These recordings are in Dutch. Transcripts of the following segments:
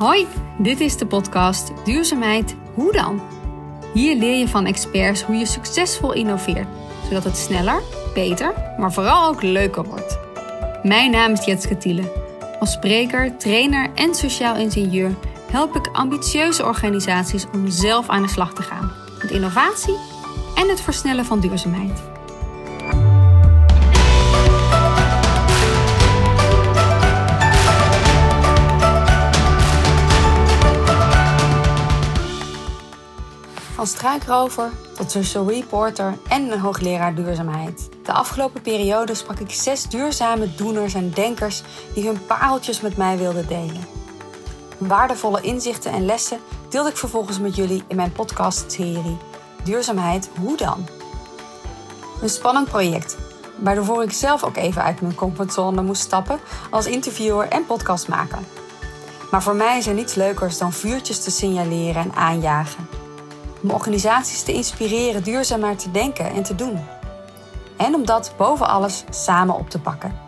Hoi, dit is de podcast Duurzaamheid Hoe dan? Hier leer je van experts hoe je succesvol innoveert, zodat het sneller, beter, maar vooral ook leuker wordt. Mijn naam is Jetske Tiele. Als spreker, trainer en sociaal ingenieur help ik ambitieuze organisaties om zelf aan de slag te gaan met innovatie en het versnellen van duurzaamheid. Van struikrover tot social reporter en een hoogleraar duurzaamheid. De afgelopen periode sprak ik zes duurzame doeners en denkers die hun pareltjes met mij wilden delen. Waardevolle inzichten en lessen deelde ik vervolgens met jullie in mijn podcastserie Duurzaamheid Hoe dan? Een spannend project, waardoor ik zelf ook even uit mijn comfortzone moest stappen als interviewer en podcastmaker. Maar voor mij is er niets leukers dan vuurtjes te signaleren en aanjagen om organisaties te inspireren duurzamer te denken en te doen. En om dat boven alles samen op te pakken.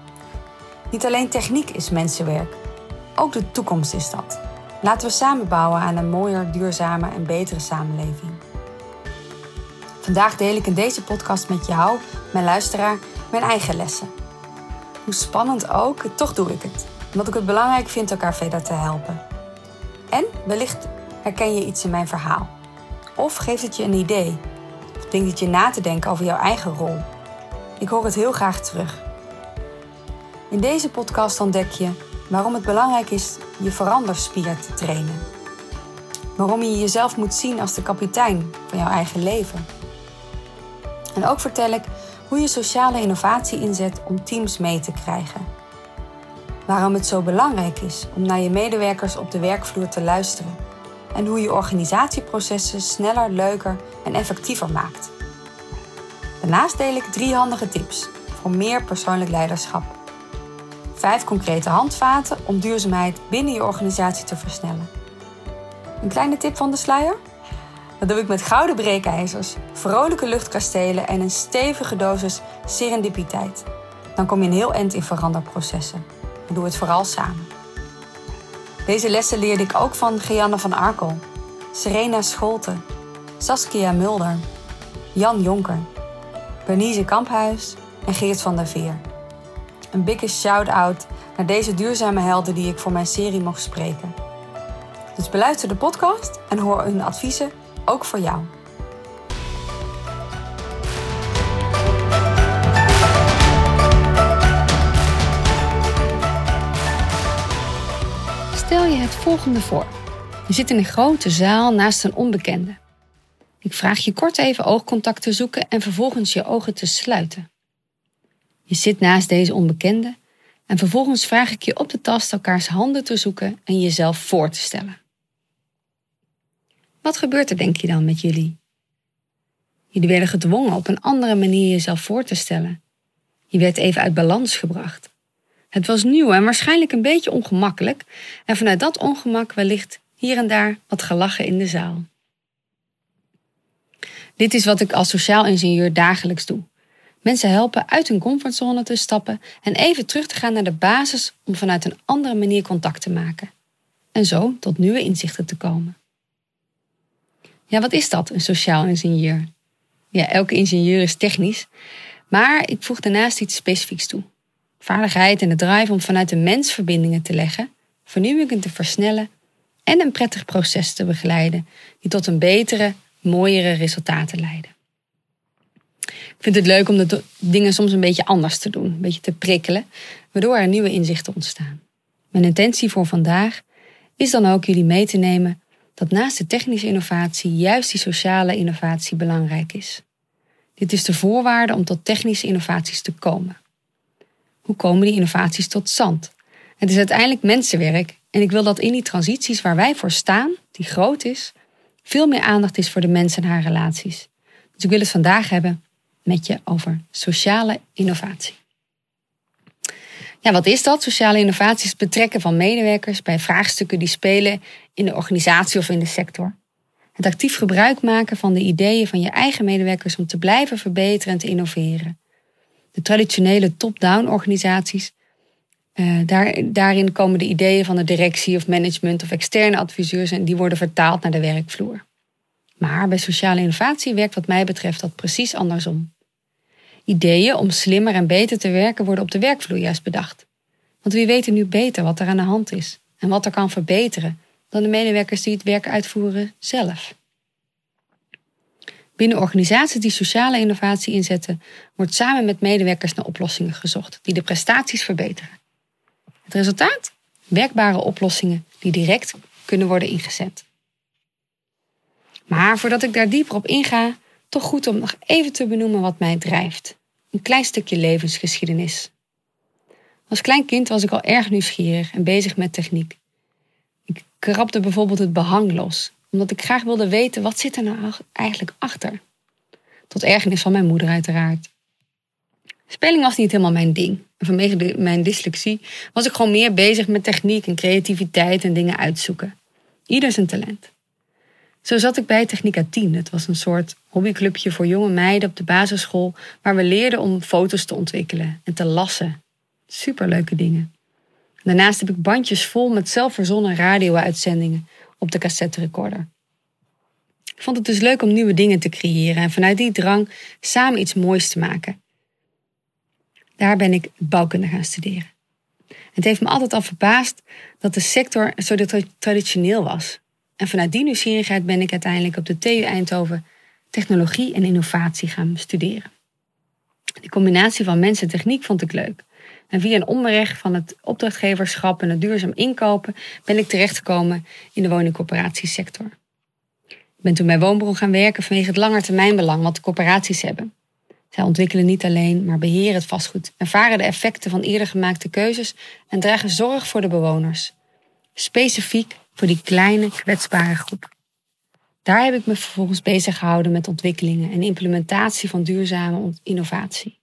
Niet alleen techniek is mensenwerk, ook de toekomst is dat. Laten we samen bouwen aan een mooier, duurzamer en betere samenleving. Vandaag deel ik in deze podcast met jou, mijn luisteraar, mijn eigen lessen. Hoe spannend ook, toch doe ik het. Omdat ik het belangrijk vind elkaar verder te helpen. En wellicht herken je iets in mijn verhaal. Of geeft het je een idee? Brengt het je na te denken over jouw eigen rol? Ik hoor het heel graag terug. In deze podcast ontdek je waarom het belangrijk is je veranderspier te trainen. Waarom je jezelf moet zien als de kapitein van jouw eigen leven. En ook vertel ik hoe je sociale innovatie inzet om teams mee te krijgen. Waarom het zo belangrijk is om naar je medewerkers op de werkvloer te luisteren en hoe je organisatieprocessen sneller, leuker en effectiever maakt. Daarnaast deel ik drie handige tips voor meer persoonlijk leiderschap. Vijf concrete handvaten om duurzaamheid binnen je organisatie te versnellen. Een kleine tip van de sluier? Dat doe ik met gouden breekijzers, vrolijke luchtkastelen en een stevige dosis serendipiteit. Dan kom je een heel eind in veranderprocessen. En doe het vooral samen. Deze lessen leerde ik ook van Gianne van Arkel, Serena Scholten, Saskia Mulder, Jan Jonker, Bernice Kamphuis en Geert van der Veer. Een bigge shout-out naar deze duurzame helden die ik voor mijn serie mocht spreken. Dus beluister de podcast en hoor hun adviezen ook voor jou. Stel je het volgende voor. Je zit in een grote zaal naast een onbekende. Ik vraag je kort even oogcontact te zoeken en vervolgens je ogen te sluiten. Je zit naast deze onbekende en vervolgens vraag ik je op de tast elkaars handen te zoeken en jezelf voor te stellen. Wat gebeurt er, denk je dan, met jullie? Jullie werden gedwongen op een andere manier jezelf voor te stellen. Je werd even uit balans gebracht. Het was nieuw en waarschijnlijk een beetje ongemakkelijk, en vanuit dat ongemak wellicht hier en daar wat gelachen in de zaal. Dit is wat ik als sociaal ingenieur dagelijks doe. Mensen helpen uit hun comfortzone te stappen en even terug te gaan naar de basis om vanuit een andere manier contact te maken. En zo tot nieuwe inzichten te komen. Ja, wat is dat, een sociaal ingenieur? Ja, elke ingenieur is technisch, maar ik voeg daarnaast iets specifieks toe vaardigheid en de drive om vanuit de mens verbindingen te leggen, vernieuwingen te versnellen en een prettig proces te begeleiden die tot een betere, mooiere resultaten leiden. Ik vind het leuk om de dingen soms een beetje anders te doen, een beetje te prikkelen, waardoor er nieuwe inzichten ontstaan. Mijn intentie voor vandaag is dan ook jullie mee te nemen dat naast de technische innovatie juist die sociale innovatie belangrijk is. Dit is de voorwaarde om tot technische innovaties te komen. Hoe komen die innovaties tot stand? Het is uiteindelijk mensenwerk en ik wil dat in die transities waar wij voor staan, die groot is, veel meer aandacht is voor de mens en haar relaties. Dus ik wil het vandaag hebben met je over sociale innovatie. Ja, wat is dat? Sociale innovatie is het betrekken van medewerkers bij vraagstukken die spelen in de organisatie of in de sector. Het actief gebruik maken van de ideeën van je eigen medewerkers om te blijven verbeteren en te innoveren. De traditionele top-down organisaties Uh, daar, daarin komen de ideeën van de directie of management of externe adviseurs en die worden vertaald naar de werkvloer. Maar bij sociale innovatie werkt wat mij betreft dat precies andersom. Ideeën om slimmer en beter te werken worden op de werkvloer juist bedacht. Want wie weet nu beter wat er aan de hand is en wat er kan verbeteren dan de medewerkers die het werk uitvoeren zelf. Binnen organisaties die sociale innovatie inzetten, wordt samen met medewerkers naar oplossingen gezocht die de prestaties verbeteren. Het resultaat? Werkbare oplossingen die direct kunnen worden ingezet. Maar voordat ik daar dieper op inga, toch goed om nog even te benoemen wat mij drijft. Een klein stukje levensgeschiedenis. Als klein kind was ik al erg nieuwsgierig en bezig met techniek. Ik krabde bijvoorbeeld het behang los, omdat ik graag wilde weten wat zit er nou eigenlijk achter. Tot ergernis van mijn moeder uiteraard. Spelling was niet helemaal mijn ding. Vanwege mijn dyslexie was ik gewoon meer bezig met techniek en creativiteit en dingen uitzoeken. Ieder zijn talent. Zo zat ik bij Technica 10. Het was een soort hobbyclubje voor jonge meiden op de basisschool waar we leerden om foto's te ontwikkelen en te lassen. Superleuke dingen. Daarnaast heb ik bandjes vol met zelfverzonnen radio-uitzendingen op de cassette recorder. Ik vond het dus leuk om nieuwe dingen te creëren en vanuit die drang samen iets moois te maken. Daar ben ik bouwkunde gaan studeren. Het heeft me altijd al verbaasd dat de sector zo traditioneel was. En vanuit die nieuwsgierigheid ben ik uiteindelijk op de TU Eindhoven technologie en innovatie gaan studeren. De combinatie van mens en techniek vond ik leuk. En via een omweg van het opdrachtgeverschap en het duurzaam inkopen ben ik terechtgekomen in de woningcorporatiesector. Ik ben toen bij Woonbron gaan werken vanwege het langetermijnbelang wat de corporaties hebben. Zij ontwikkelen niet alleen, maar beheren het vastgoed, ervaren de effecten van eerder gemaakte keuzes en dragen zorg voor de bewoners. Specifiek voor die kleine, kwetsbare groep. Daar heb ik me vervolgens bezig gehouden met ontwikkelingen en implementatie van duurzame innovatie.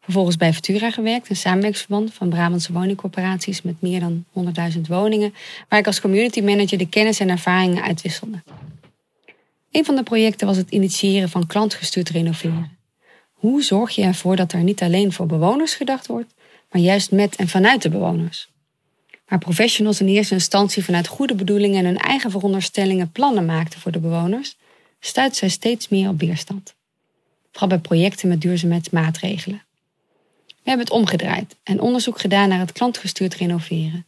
Vervolgens bij Futura gewerkt, een samenwerksverband van Brabantse woningcorporaties met meer dan 100.000 woningen, waar ik als community manager de kennis en ervaringen uitwisselde. Een van de projecten was het initiëren van klantgestuurd renoveren. Hoe zorg je ervoor dat er niet alleen voor bewoners gedacht wordt, maar juist met en vanuit de bewoners? Waar professionals in eerste instantie vanuit goede bedoelingen en hun eigen veronderstellingen plannen maakten voor de bewoners, stuit zij steeds meer op weerstand. Vooral bij projecten met duurzaamheidsmaatregelen. We hebben het omgedraaid en onderzoek gedaan naar het klantgestuurd renoveren.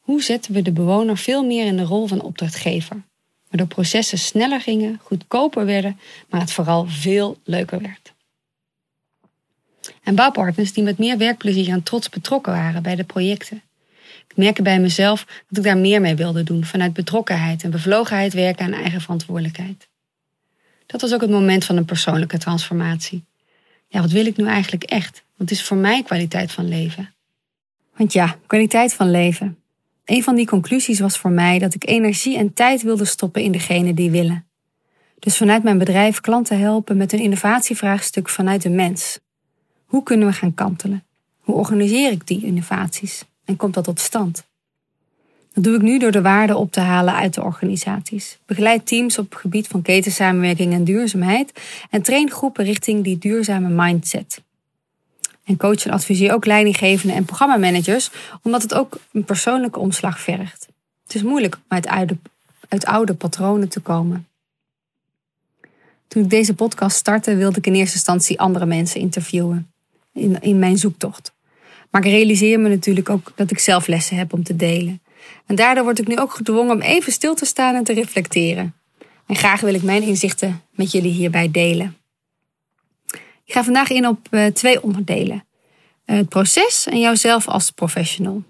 Hoe zetten we de bewoner veel meer in de rol van opdrachtgever? Waardoor processen sneller gingen, goedkoper werden, maar het vooral veel leuker werd. En bouwpartners die met meer werkplezier en trots betrokken waren bij de projecten. Ik merkte bij mezelf dat ik daar meer mee wilde doen, vanuit betrokkenheid en bevlogenheid werken aan eigen verantwoordelijkheid. Dat was ook het moment van een persoonlijke transformatie. Ja, wat wil ik nu eigenlijk echt? Wat is voor mij kwaliteit van leven? Want ja, kwaliteit van leven. Een van die conclusies was voor mij dat ik energie en tijd wilde stoppen in degene die willen. Dus vanuit mijn bedrijf klanten helpen met een innovatievraagstuk vanuit de mens. Hoe kunnen we gaan kantelen? Hoe organiseer ik die innovaties? En komt dat tot stand? Dat doe ik nu door de waarden op te halen uit de organisaties. Begeleid teams op het gebied van ketensamenwerking en duurzaamheid en train groepen richting die duurzame mindset. En coach en adviseer ook leidinggevenden en programmamanagers, omdat het ook een persoonlijke omslag vergt. Het is moeilijk om uit oude, uit oude patronen te komen. Toen ik deze podcast startte, wilde ik in eerste instantie andere mensen interviewen in, in mijn zoektocht. Maar ik realiseer me natuurlijk ook dat ik zelf lessen heb om te delen. En daardoor word ik nu ook gedwongen om even stil te staan en te reflecteren. En graag wil ik mijn inzichten met jullie hierbij delen. Ik ga vandaag in op uh, twee onderdelen. Uh, het proces en jouzelf als professional.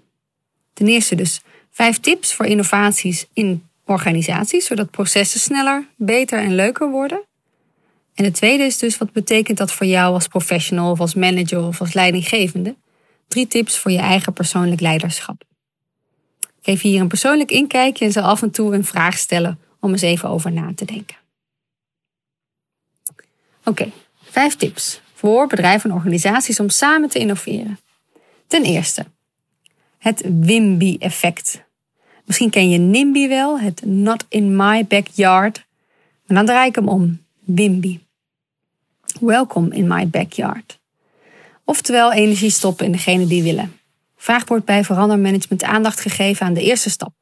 Ten eerste dus vijf tips voor innovaties in organisaties, zodat processen sneller, beter en leuker worden. En het tweede is dus wat betekent dat voor jou als professional of als manager of als leidinggevende? Drie tips voor je eigen persoonlijk leiderschap. Geef hier een persoonlijk inkijkje en zal af en toe een vraag stellen om eens even over na te denken. Oké, vijf tips voor bedrijven en organisaties om samen te innoveren. Ten eerste, het WIMBY-effect. Misschien ken je NIMBY wel, het Not in My Backyard. Maar dan draai ik hem om. WIMBY. Welcome in my backyard. Oftewel energie stoppen in degene die willen. Vaak wordt bij verandermanagement aandacht gegeven aan de eerste stap,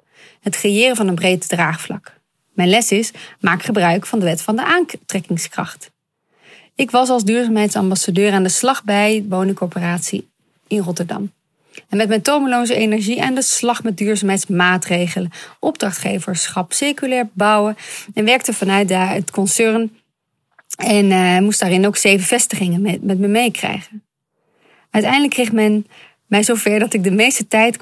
het creëren van een breed draagvlak. Mijn les is: maak gebruik van de wet van de aantrekkingskracht. Ik was als duurzaamheidsambassadeur aan de slag bij woningcorporatie in Rotterdam. En met mijn tomeloze energie aan de slag met duurzaamheidsmaatregelen, opdrachtgeverschap, circulair bouwen en werkte vanuit daar het concern en uh, moest daarin ook zeven vestigingen met, met me meekrijgen. Uiteindelijk kreeg men mij zover dat ik de meeste tijd,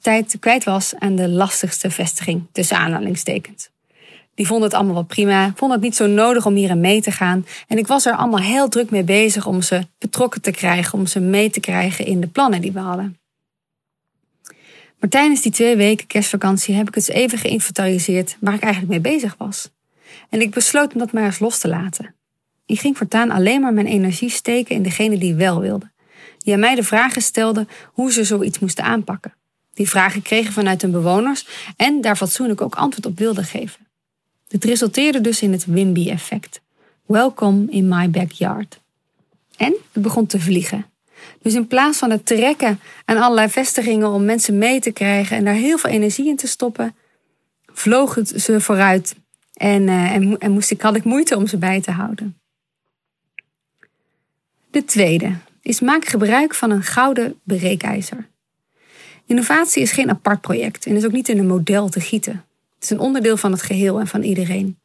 tijd kwijt was aan de lastigste vestiging, tussen aanhalingstekens. Die vonden het allemaal wel prima, vonden het niet zo nodig om hierin mee te gaan. En ik was er allemaal heel druk mee bezig om ze betrokken te krijgen, om ze mee te krijgen in de plannen die we hadden. Maar tijdens die twee weken kerstvakantie heb ik het even geïnventariseerd waar ik eigenlijk mee bezig was. En ik besloot om dat maar eens los te laten. Ik ging voortaan alleen maar mijn energie steken in degene die wel wilde. Die aan mij de vragen stelden hoe ze zoiets moesten aanpakken. Die vragen kregen vanuit hun bewoners en daar fatsoenlijk ook antwoord op wilden geven. Dit resulteerde dus in het Wimby-effect. Welcome in my backyard. En het begon te vliegen. Dus in plaats van het trekken aan allerlei vestigingen om mensen mee te krijgen en daar heel veel energie in te stoppen, vloog het ze vooruit en, en, en moest ik, had ik moeite om ze bij te houden. De tweede is maak gebruik van een gouden breekijzer. Innovatie is geen apart project en is ook niet in een model te gieten. Het is een onderdeel van het geheel en van iedereen.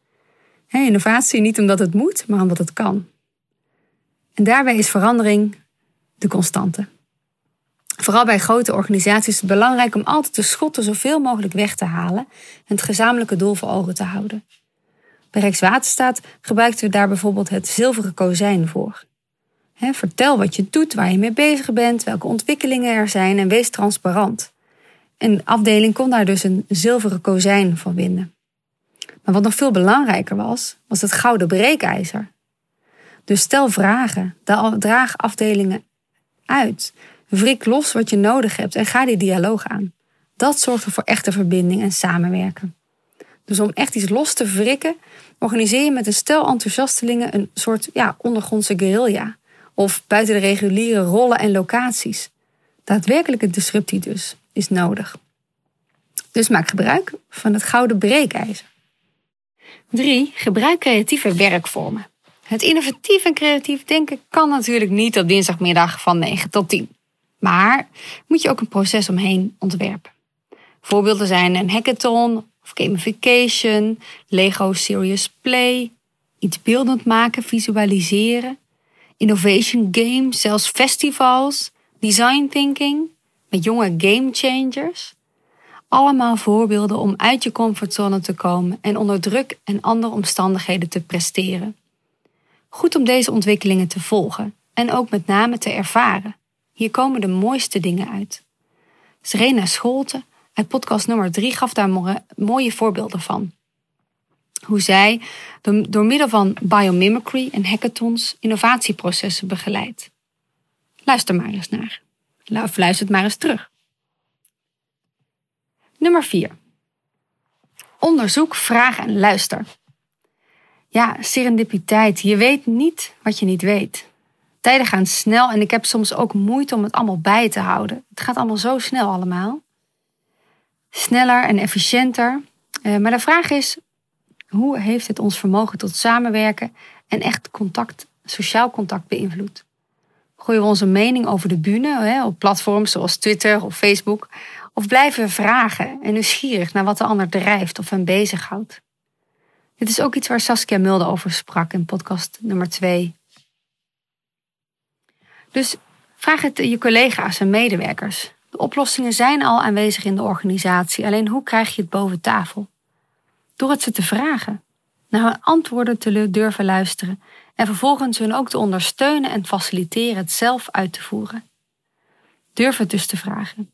innovatie niet omdat het moet, maar omdat het kan. En daarbij is verandering de constante. Vooral bij grote organisaties is het belangrijk om altijd de schotten zoveel mogelijk weg te halen en het gezamenlijke doel voor ogen te houden. Bij Rijkswaterstaat gebruikten we daar bijvoorbeeld het zilveren kozijn voor vertel wat je doet, waar je mee bezig bent, welke ontwikkelingen er zijn en wees transparant. En de afdeling kon daar dus een zilveren kozijn van winnen. Maar wat nog veel belangrijker was, was het gouden breekijzer. Dus stel vragen, draag afdelingen uit. Wrik los wat je nodig hebt en ga die dialoog aan. Dat zorgt voor echte verbinding en samenwerken. Dus om echt iets los te wrikken, organiseer je met een stel enthousiastelingen een soort ja, ondergrondse guerrilla of buiten de reguliere rollen en locaties. Daadwerkelijke disruptie dus is nodig. Dus maak gebruik van het gouden breekijzer. 3. Gebruik creatieve werkvormen. Het innovatief en creatief denken kan natuurlijk niet op dinsdagmiddag van 9 tot 10. Maar moet je ook een proces omheen ontwerpen. Voorbeelden zijn een hackathon of gamification, Lego Serious Play, iets beeldend maken, visualiseren, innovation games, zelfs festivals, design thinking met jonge game changers. Allemaal voorbeelden om uit je comfortzone te komen en onder druk en andere omstandigheden te presteren. Goed om deze ontwikkelingen te volgen en ook met name te ervaren. Hier komen de mooiste dingen uit. Serena Scholte uit podcast nummer 3 gaf daar mooie voorbeelden van hoe zij door middel van biomimicry en hackathons innovatieprocessen begeleidt. Luister maar eens naar. Of luister maar eens terug. Nummer 4. Onderzoek, vraag en luister. Ja, serendipiteit. Je weet niet wat je niet weet. Tijden gaan snel en ik heb soms ook moeite om het allemaal bij te houden. Het gaat allemaal zo snel allemaal. Sneller en efficiënter. Eh, maar de vraag is, hoe heeft het ons vermogen tot samenwerken en echt contact, sociaal contact beïnvloed? Gooien we onze mening over de bühne op platforms zoals Twitter of Facebook? Of blijven we vragen en nieuwsgierig naar wat de ander drijft of hem bezighoudt? Dit is ook iets waar Saskia Mulder over sprak in podcast nummer 2. Dus vraag het je collega's en medewerkers. De oplossingen zijn al aanwezig in de organisatie, alleen hoe krijg je het boven tafel? Door het ze te vragen, naar hun antwoorden te durven luisteren en vervolgens hun ook te ondersteunen en faciliteren het zelf uit te voeren. Durf het dus te vragen.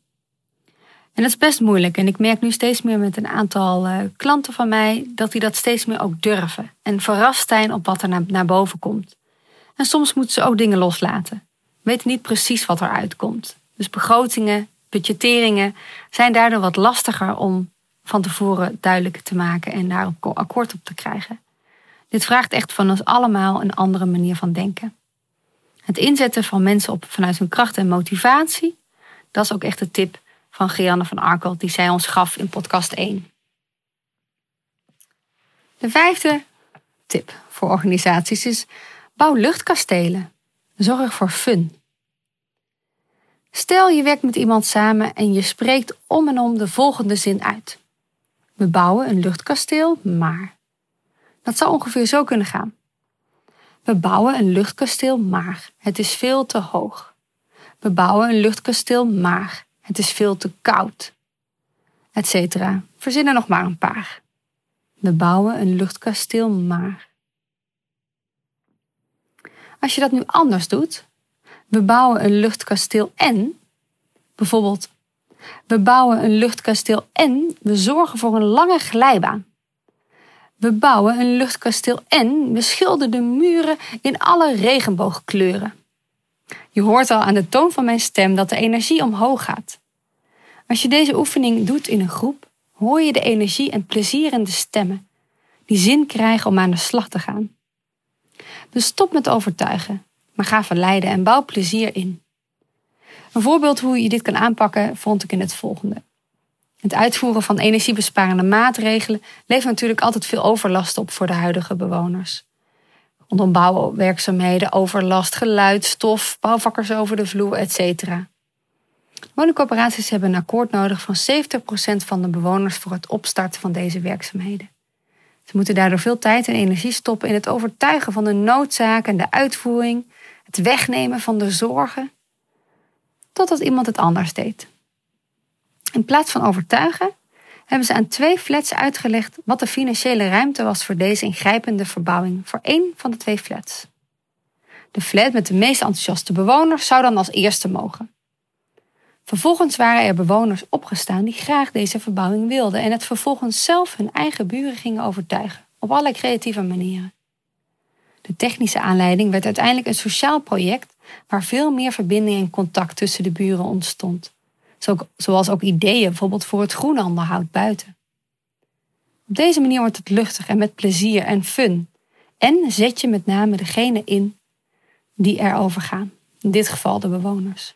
En dat is best moeilijk en ik merk nu steeds meer met een aantal uh, klanten van mij dat die dat steeds meer ook durven en verrast zijn op wat er naar, naar boven komt. En soms moeten ze ook dingen loslaten, weten niet precies wat eruit komt. Dus begrotingen, budgetteringen zijn daardoor wat lastiger om van tevoren duidelijk te maken en daar akkoord op te krijgen. Dit vraagt echt van ons allemaal een andere manier van denken. Het inzetten van mensen op vanuit hun kracht en motivatie, Dat is ook echt de tip van Gianne van Arkel die zij ons gaf in podcast 1. De vijfde tip voor organisaties is bouw luchtkastelen. Zorg voor fun. Stel je werkt met iemand samen en je spreekt om en om de volgende zin uit. We bouwen een luchtkasteel, maar. Dat zou ongeveer zo kunnen gaan. We bouwen een luchtkasteel, maar het is veel te hoog. We bouwen een luchtkasteel, maar het is veel te koud. Etcetera. Verzin er nog maar een paar. We bouwen een luchtkasteel, maar. Als je dat nu anders doet, we bouwen een luchtkasteel en, bijvoorbeeld, we bouwen een luchtkasteel en we zorgen voor een lange glijbaan. We bouwen een luchtkasteel en we schilderen de muren in alle regenboogkleuren. Je hoort al aan de toon van mijn stem dat de energie omhoog gaat. Als je deze oefening doet in een groep, hoor je de energie en plezierende stemmen die zin krijgen om aan de slag te gaan. Dus stop met overtuigen, maar ga verleiden en bouw plezier in. Een voorbeeld hoe je dit kan aanpakken vond ik in het volgende. Het uitvoeren van energiebesparende maatregelen levert natuurlijk altijd veel overlast op voor de huidige bewoners. Rondom bouwwerkzaamheden, overlast, geluid, stof, bouwvakkers over de vloer, etc. Woningcorporaties hebben een akkoord nodig van 70% van de bewoners voor het opstarten van deze werkzaamheden. Ze moeten daardoor veel tijd en energie stoppen in het overtuigen van de noodzaak en de uitvoering, het wegnemen van de zorgen, totdat iemand het anders deed. In plaats van overtuigen, hebben ze aan twee flats uitgelegd wat de financiële ruimte was voor deze ingrijpende verbouwing voor één van de twee flats. De flat met de meest enthousiaste bewoners zou dan als eerste mogen. Vervolgens waren er bewoners opgestaan die graag deze verbouwing wilden en het vervolgens zelf hun eigen buren gingen overtuigen, op allerlei creatieve manieren. De technische aanleiding werd uiteindelijk een sociaal project waar veel meer verbinding en contact tussen de buren ontstond, zoals ook ideeën bijvoorbeeld voor het groenanderhoud buiten. Op deze manier wordt het luchtig en met plezier en fun. En zet je met name degene in die erover gaan, in dit geval de bewoners.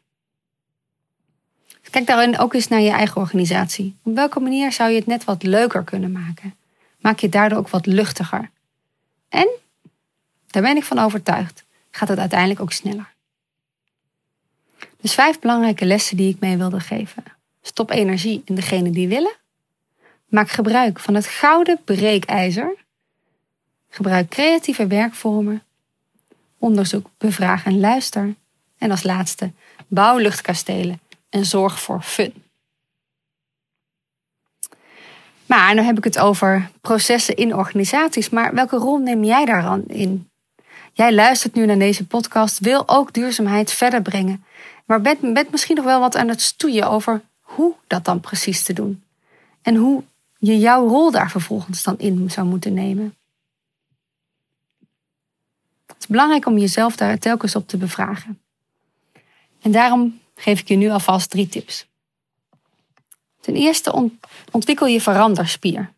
Kijk daarin ook eens naar je eigen organisatie. Op welke manier zou je het net wat leuker kunnen maken? Maak je het daardoor ook wat luchtiger. En, daar ben ik van overtuigd, gaat het uiteindelijk ook sneller. Dus vijf belangrijke lessen die ik mee wilde geven. Stop energie in degene die willen. Maak gebruik van het gouden breekijzer. Gebruik creatieve werkvormen. Onderzoek, bevraag en luister. En als laatste, bouw luchtkastelen en zorg voor fun. Maar nu heb ik het over processen in organisaties. Maar welke rol neem jij daar dan in? Jij luistert nu naar deze podcast, wil ook duurzaamheid verder brengen. Maar bent, bent misschien nog wel wat aan het stoeien over hoe dat dan precies te doen. En hoe je jouw rol daar vervolgens dan in zou moeten nemen. Het is belangrijk om jezelf daar telkens op te bevragen. En daarom geef ik je nu alvast drie tips. Ten eerste ontwikkel je veranderspier.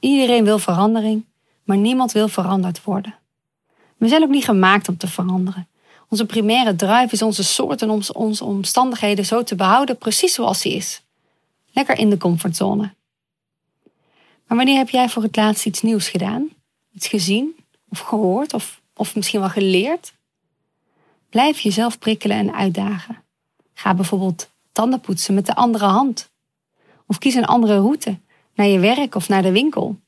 iedereen wil verandering, maar niemand wil veranderd worden. We zijn ook niet gemaakt om te veranderen. Onze primaire drive is onze soort en onze omstandigheden zo te behouden precies zoals die is. Lekker in de comfortzone. Maar wanneer heb jij voor het laatst iets nieuws gedaan? Iets gezien of gehoord of, of misschien wel geleerd? Blijf jezelf prikkelen en uitdagen. Ga bijvoorbeeld tanden poetsen met de andere hand. Of kies een andere route naar je werk of naar de winkel.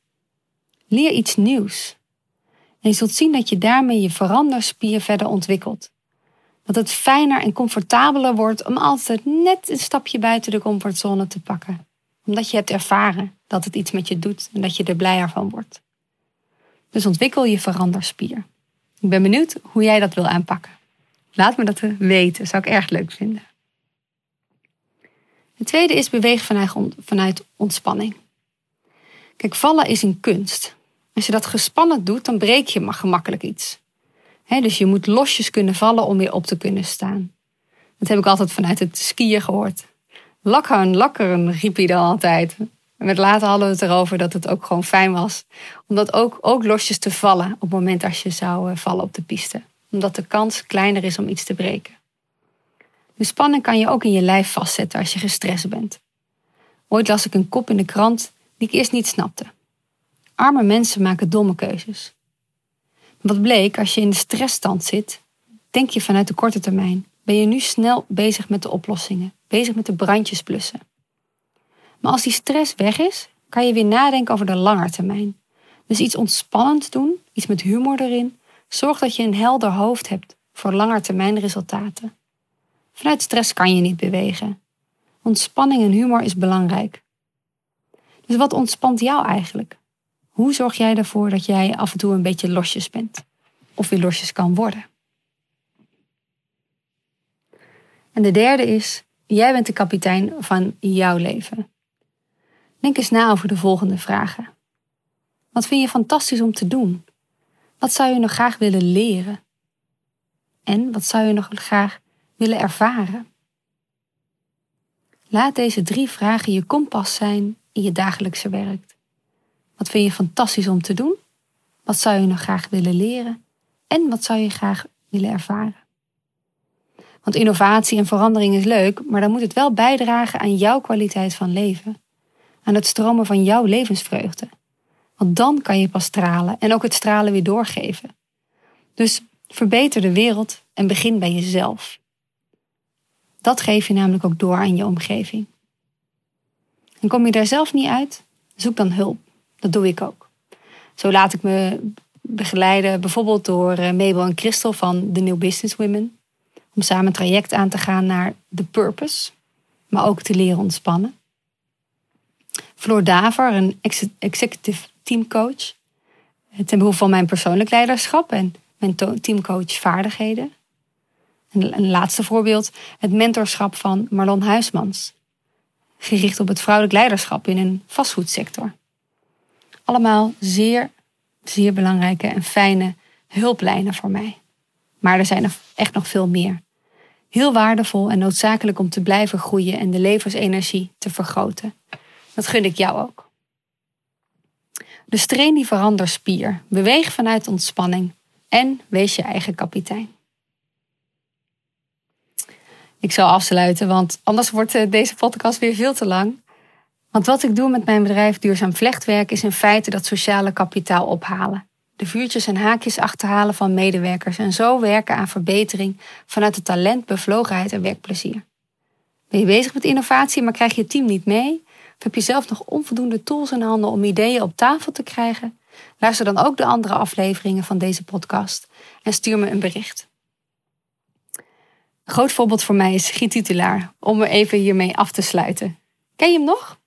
Leer iets nieuws. En je zult zien dat je daarmee je veranderspier verder ontwikkelt. Dat het fijner en comfortabeler wordt om altijd net een stapje buiten de comfortzone te pakken. Omdat je hebt ervaren dat het iets met je doet en dat je er blijer van wordt. Dus ontwikkel je veranderspier. Ik ben benieuwd hoe jij dat wil aanpakken. Laat me dat weten, zou ik erg leuk vinden. Het tweede is beweeg vanuit ontspanning. Kijk, vallen is een kunst. Als je dat gespannen doet, dan breek je maar gemakkelijk iets. dus je moet losjes kunnen vallen om weer op te kunnen staan. Dat heb ik altijd vanuit het skiën gehoord. Lakkeren, lakkeren, riep hij dan altijd. En met later hadden we het erover dat het ook gewoon fijn was. Om dat ook, ook losjes te vallen op het moment als je zou eh, vallen op de piste omdat de kans kleiner is om iets te breken. De spanning kan je ook in je lijf vastzetten als je gestrest bent. Ooit las ik een kop in de krant die ik eerst niet snapte. Arme mensen maken domme keuzes. Wat bleek, als je in de stressstand zit, denk je vanuit de korte termijn. Ben je nu snel bezig met de oplossingen, bezig met de brandjes blussen. Maar als die stress weg is, kan je weer nadenken over de lange termijn. Dus iets ontspannends doen, iets met humor erin, zorgt dat je een helder hoofd hebt voor langetermijn resultaten. Vanuit stress kan je niet bewegen. Ontspanning en humor is belangrijk. Dus wat ontspant jou eigenlijk? Hoe zorg jij ervoor dat jij af en toe een beetje losjes bent? Of weer losjes kan worden? En de derde is, jij bent de kapitein van jouw leven. Denk eens na over de volgende vragen. Wat vind je fantastisch om te doen? Wat zou je nog graag willen leren? En wat zou je nog graag willen ervaren? Laat deze drie vragen je kompas zijn in je dagelijkse werk. Wat vind je fantastisch om te doen? Wat zou je nog graag willen leren? En wat zou je graag willen ervaren? Want innovatie en verandering is leuk, maar dan moet het wel bijdragen aan jouw kwaliteit van leven. Aan het stromen van jouw levensvreugde. Want dan kan je pas stralen en ook het stralen weer doorgeven. Dus verbeter de wereld en begin bij jezelf. Dat geef je namelijk ook door aan je omgeving. En kom je daar zelf niet uit, zoek dan hulp. Dat doe ik ook. Zo laat ik me begeleiden bijvoorbeeld door eh, Mabel en Christel van The New Business Women. Om samen een traject aan te gaan naar The Purpose, maar ook te leren ontspannen. Floor Daver, een executive teamcoach. Ten behoeve van mijn persoonlijk leiderschap en mijn teamcoach vaardigheden. En een laatste voorbeeld, het mentorschap van Marlon Huismans. Gericht op het vrouwelijk leiderschap in een vastgoedsector. Allemaal zeer, zeer belangrijke en fijne hulplijnen voor mij. Maar er zijn er echt nog veel meer. Heel waardevol en noodzakelijk om te blijven groeien en de levensenergie te vergroten. Dat gun ik jou ook. Dus train die veranderspier. Beweeg vanuit ontspanning. En wees je eigen kapitein. Ik zal afsluiten, want anders wordt eh, deze podcast weer veel te lang. Want wat ik doe met mijn bedrijf Duurzaam Vlechtwerk is in feite dat sociale kapitaal ophalen. De vuurtjes en haakjes achterhalen van medewerkers en zo werken aan verbetering vanuit het talent, bevlogenheid en werkplezier. Ben je bezig met innovatie, maar krijg je team niet mee? Of heb je zelf nog onvoldoende tools in handen om ideeën op tafel te krijgen? Luister dan ook de andere afleveringen van deze podcast en stuur me een bericht. Een groot voorbeeld voor mij is Giet Titulaar, om er even hiermee af te sluiten. Ken je hem nog?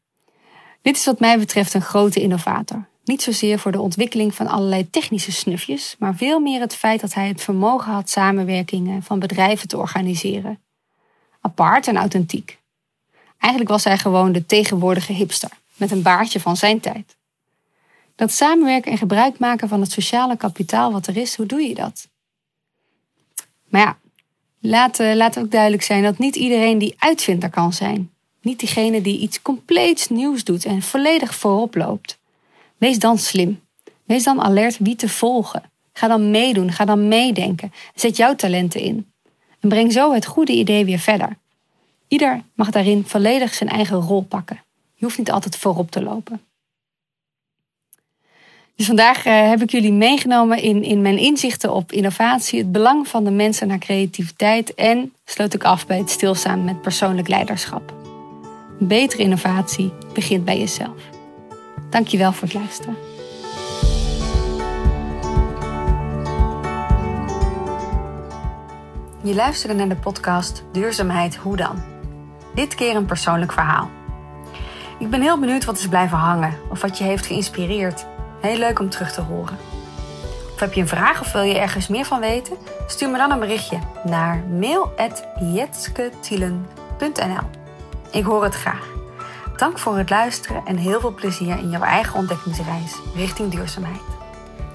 Dit is wat mij betreft een grote innovator. Niet zozeer voor de ontwikkeling van allerlei technische snufjes, maar veel meer het feit dat hij het vermogen had samenwerkingen van bedrijven te organiseren. Apart en authentiek. Eigenlijk was hij gewoon de tegenwoordige hipster, met een baardje van zijn tijd. Dat samenwerken en gebruik maken van het sociale kapitaal wat er is, hoe doe je dat? Maar ja, laat, uh, laat ook duidelijk zijn dat niet iedereen die uitvinder kan zijn. Niet diegene die iets compleets nieuws doet en volledig voorop loopt. Wees dan slim. Wees dan alert wie te volgen. Ga dan meedoen, ga dan meedenken. Zet jouw talenten in. En breng zo het goede idee weer verder. Ieder mag daarin volledig zijn eigen rol pakken. Je hoeft niet altijd voorop te lopen. Dus vandaag uh, heb ik jullie meegenomen in, in mijn inzichten op innovatie, het belang van de mensen naar creativiteit en sloot ik af bij het stilstaan met persoonlijk leiderschap. Betere innovatie begint bij jezelf. Dankjewel voor het luisteren. Je luisterde naar de podcast Duurzaamheid Hoe dan? Dit keer een persoonlijk verhaal. Ik ben heel benieuwd wat is blijven hangen of wat je heeft geïnspireerd. Heel leuk om terug te horen. Of heb je een vraag of wil je ergens meer van weten? Stuur me dan een berichtje naar mail.jetsketielen.nl Ik hoor het graag. Dank voor het luisteren en heel veel plezier in jouw eigen ontdekkingsreis richting duurzaamheid.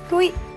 Doei!